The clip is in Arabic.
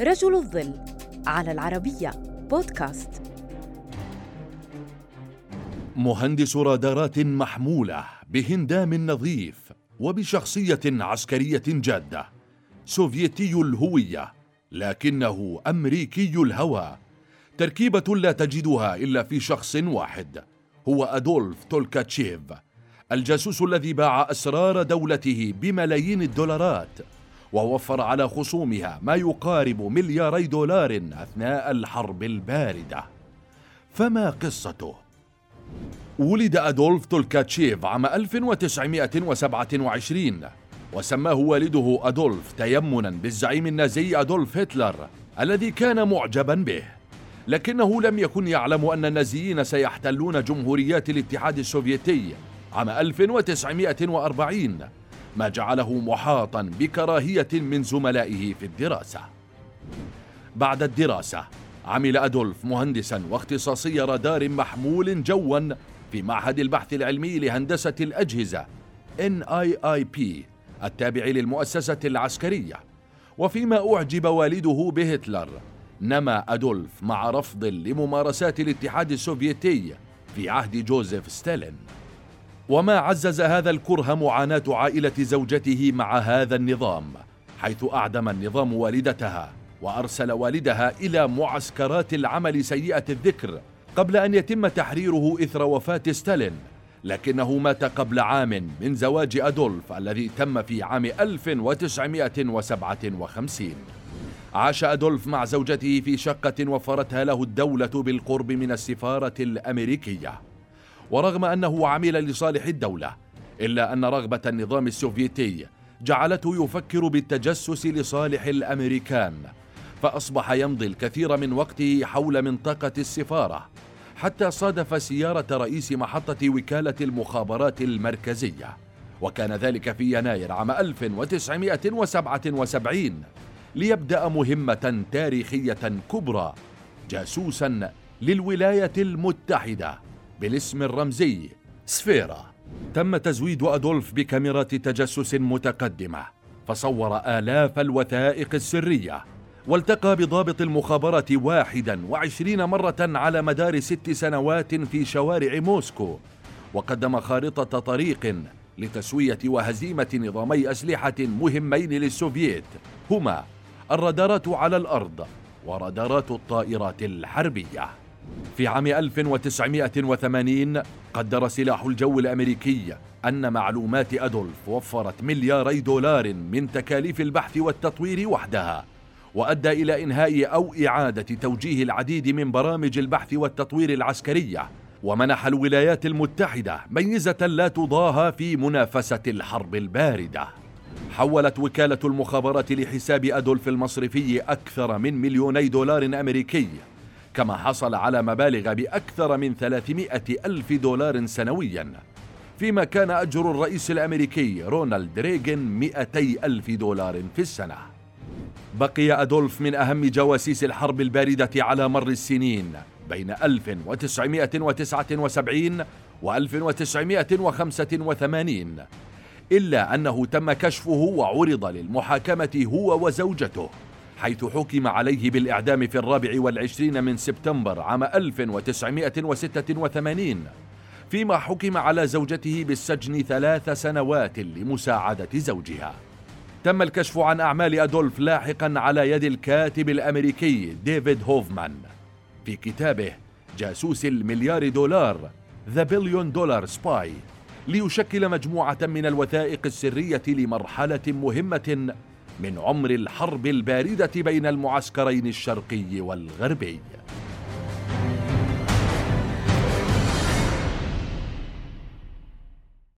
رجل الظل على العربية بودكاست. مهندس رادارات محمولة بهندام نظيف وبشخصية عسكرية جادة. سوفيتي الهوية لكنه أمريكي الهوى. تركيبة لا تجدها إلا في شخص واحد هو أدولف تولكاتشيف الجاسوس الذي باع أسرار دولته بملايين الدولارات. ووفر على خصومها ما يقارب ملياري دولار أثناء الحرب الباردة فما قصته؟ ولد أدولف تولكاتشيف عام 1927 وسماه والده أدولف تيمنا بالزعيم النازي أدولف هتلر الذي كان معجبا به لكنه لم يكن يعلم أن النازيين سيحتلون جمهوريات الاتحاد السوفيتي عام 1940 ما جعله محاطا بكراهية من زملائه في الدراسة. بعد الدراسة عمل أدولف مهندسا واختصاصي رادار محمول جوا في معهد البحث العلمي لهندسة الأجهزة NIIP التابع للمؤسسة العسكرية. وفيما أعجب والده بهتلر نما أدولف مع رفض لممارسات الاتحاد السوفيتي في عهد جوزيف ستالين. وما عزز هذا الكره معاناة عائلة زوجته مع هذا النظام حيث أعدم النظام والدتها وأرسل والدها إلى معسكرات العمل سيئة الذكر قبل أن يتم تحريره إثر وفاة ستالين لكنه مات قبل عام من زواج أدولف الذي تم في عام 1957 عاش أدولف مع زوجته في شقة وفرتها له الدولة بالقرب من السفارة الأمريكية. ورغم أنه عمل لصالح الدولة إلا أن رغبة النظام السوفيتي جعلته يفكر بالتجسس لصالح الأمريكان فأصبح يمضي الكثير من وقته حول منطقة السفارة حتى صادف سيارة رئيس محطة وكالة المخابرات المركزية وكان ذلك في يناير عام 1977 ليبدأ مهمة تاريخية كبرى جاسوسا للولاية المتحدة. بالاسم الرمزي سفيرا تم تزويد أدولف بكاميرات تجسس متقدمة فصور آلاف الوثائق السرية والتقى بضابط المخابرات واحدا وعشرين مرة على مدار ست سنوات في شوارع موسكو وقدم خارطة طريق لتسوية وهزيمة نظامي أسلحة مهمين للسوفييت هما الرادارات على الأرض ورادارات الطائرات الحربية. في عام 1980 قدر سلاح الجو الأمريكي أن معلومات أدولف وفرت ملياري دولار من تكاليف البحث والتطوير وحدها وأدى إلى إنهاء أو إعادة توجيه العديد من برامج البحث والتطوير العسكرية ومنح الولايات المتحدة ميزة لا تضاهى في منافسة الحرب الباردة. حولت وكالة المخابرات لحساب أدولف المصرفي أكثر من مليوني دولار أمريكي كما حصل على مبالغ بأكثر من 300 ألف دولار سنويا. فيما كان أجر الرئيس الأمريكي رونالد ريغن 200 ألف دولار في السنة. بقي أدولف من أهم جواسيس الحرب الباردة على مر السنين بين 1979 و 1985 إلا أنه تم كشفه وعرض للمحاكمة هو وزوجته. حيث حكم عليه بالإعدام في الرابع والعشرين من سبتمبر عام 1986 فيما حكم على زوجته بالسجن ثلاث سنوات لمساعدة زوجها. تم الكشف عن أعمال أدولف لاحقا على يد الكاتب الأمريكي ديفيد هوفمان. في كتابه جاسوس المليار دولار The Billion Dollar Spy ليشكل مجموعة من الوثائق السرية لمرحلة مهمة من عمر الحرب الباردة بين المعسكرين الشرقي والغربي.